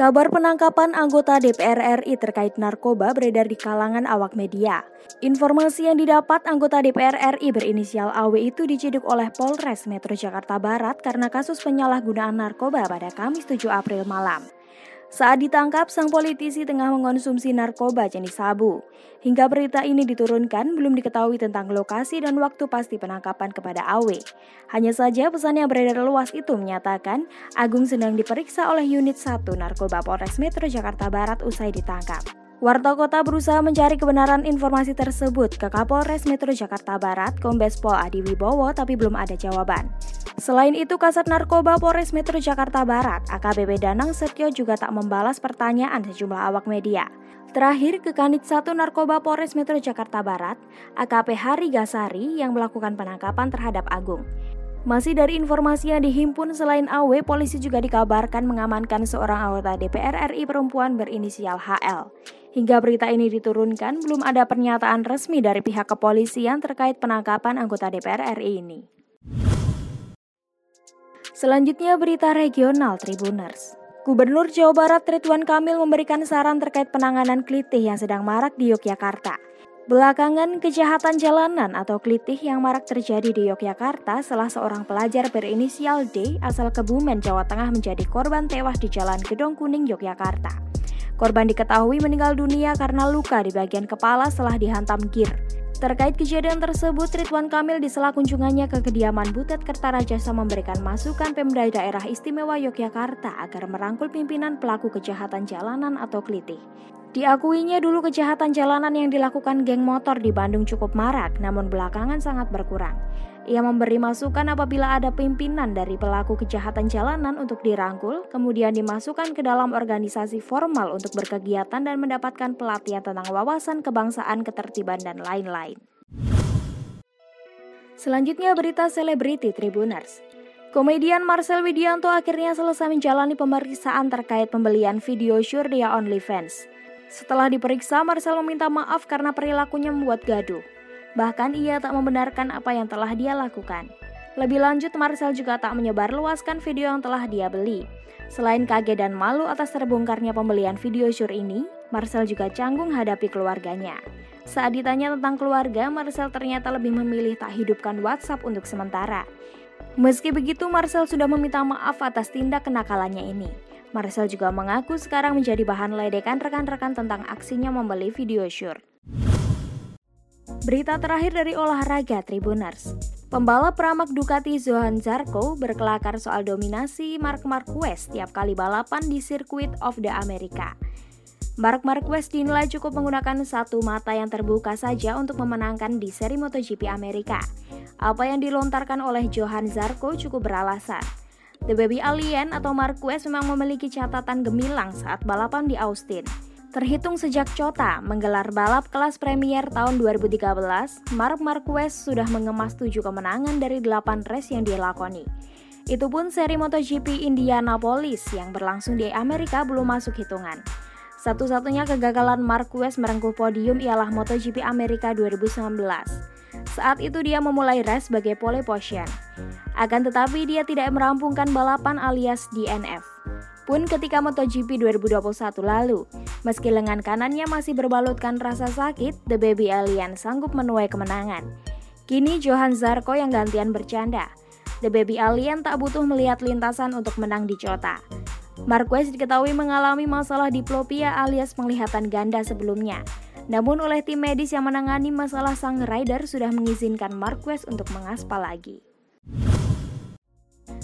Kabar penangkapan anggota DPR RI terkait narkoba beredar di kalangan awak media. Informasi yang didapat anggota DPR RI berinisial AW itu diciduk oleh Polres Metro Jakarta Barat karena kasus penyalahgunaan narkoba pada Kamis 7 April malam. Saat ditangkap, sang politisi tengah mengonsumsi narkoba jenis sabu. Hingga berita ini diturunkan, belum diketahui tentang lokasi dan waktu pasti penangkapan kepada Awe. Hanya saja pesan yang beredar luas itu menyatakan Agung sedang diperiksa oleh unit 1 Narkoba Polres Metro Jakarta Barat usai ditangkap. Warta Kota berusaha mencari kebenaran informasi tersebut ke Kapolres Metro Jakarta Barat, Kombes Pol Adi Wibowo, tapi belum ada jawaban. Selain itu, Kasat Narkoba Polres Metro Jakarta Barat, AKBP Danang Setio juga tak membalas pertanyaan sejumlah awak media. Terakhir, ke Kanit 1 Narkoba Polres Metro Jakarta Barat, AKP Hari Gasari yang melakukan penangkapan terhadap Agung. Masih dari informasi yang dihimpun selain AW, polisi juga dikabarkan mengamankan seorang anggota DPR RI perempuan berinisial HL. Hingga berita ini diturunkan, belum ada pernyataan resmi dari pihak kepolisian terkait penangkapan anggota DPR RI ini. Selanjutnya berita regional Tribuners. Gubernur Jawa Barat Ridwan Kamil memberikan saran terkait penanganan klitih yang sedang marak di Yogyakarta. Belakangan, kejahatan jalanan atau klitih yang marak terjadi di Yogyakarta setelah seorang pelajar berinisial D asal Kebumen, Jawa Tengah menjadi korban tewas di Jalan Gedong Kuning, Yogyakarta. Korban diketahui meninggal dunia karena luka di bagian kepala setelah dihantam gir. Terkait kejadian tersebut, Ridwan Kamil di sela kunjungannya ke kediaman Butet Kertarajasa memberikan masukan Pemda Daerah Istimewa Yogyakarta agar merangkul pimpinan pelaku kejahatan jalanan atau klitih. Diakuinya dulu kejahatan jalanan yang dilakukan geng motor di Bandung cukup marak, namun belakangan sangat berkurang. Ia memberi masukan apabila ada pimpinan dari pelaku kejahatan jalanan untuk dirangkul, kemudian dimasukkan ke dalam organisasi formal untuk berkegiatan dan mendapatkan pelatihan tentang wawasan kebangsaan, ketertiban, dan lain-lain. Selanjutnya berita selebriti Tribuners. Komedian Marcel Widianto akhirnya selesai menjalani pemeriksaan terkait pembelian video Shurdia OnlyFans. Setelah diperiksa, Marcel meminta maaf karena perilakunya membuat gaduh. Bahkan ia tak membenarkan apa yang telah dia lakukan. Lebih lanjut, Marcel juga tak menyebar luaskan video yang telah dia beli. Selain kaget dan malu atas terbongkarnya pembelian video syur ini, Marcel juga canggung hadapi keluarganya. Saat ditanya tentang keluarga, Marcel ternyata lebih memilih tak hidupkan WhatsApp untuk sementara. Meski begitu, Marcel sudah meminta maaf atas tindak kenakalannya ini. Marcel juga mengaku sekarang menjadi bahan ledekan rekan-rekan tentang aksinya membeli video syur. Berita terakhir dari olahraga Tribuners. Pembalap pramak Ducati Johan Zarco berkelakar soal dominasi Mark Marquez tiap kali balapan di Circuit of the America. Mark Marquez dinilai cukup menggunakan satu mata yang terbuka saja untuk memenangkan di seri MotoGP Amerika. Apa yang dilontarkan oleh Johan Zarco cukup beralasan. The Baby Alien atau Marquez memang memiliki catatan gemilang saat balapan di Austin. Terhitung sejak Cota menggelar balap kelas Premier tahun 2013, Mark Marquez sudah mengemas 7 kemenangan dari 8 race yang dia lakoni. Itu pun seri MotoGP Indianapolis yang berlangsung di Amerika belum masuk hitungan. Satu-satunya kegagalan Marquez merengkuh podium ialah MotoGP Amerika 2019. Saat itu dia memulai race sebagai pole position. Akan tetapi dia tidak merampungkan balapan alias DNF pun ketika MotoGP 2021 lalu. Meski lengan kanannya masih berbalutkan rasa sakit, The Baby Alien sanggup menuai kemenangan. Kini Johan Zarco yang gantian bercanda. The Baby Alien tak butuh melihat lintasan untuk menang di Cota. Marquez diketahui mengalami masalah diplopia alias penglihatan ganda sebelumnya. Namun oleh tim medis yang menangani masalah sang rider sudah mengizinkan Marquez untuk mengaspal lagi.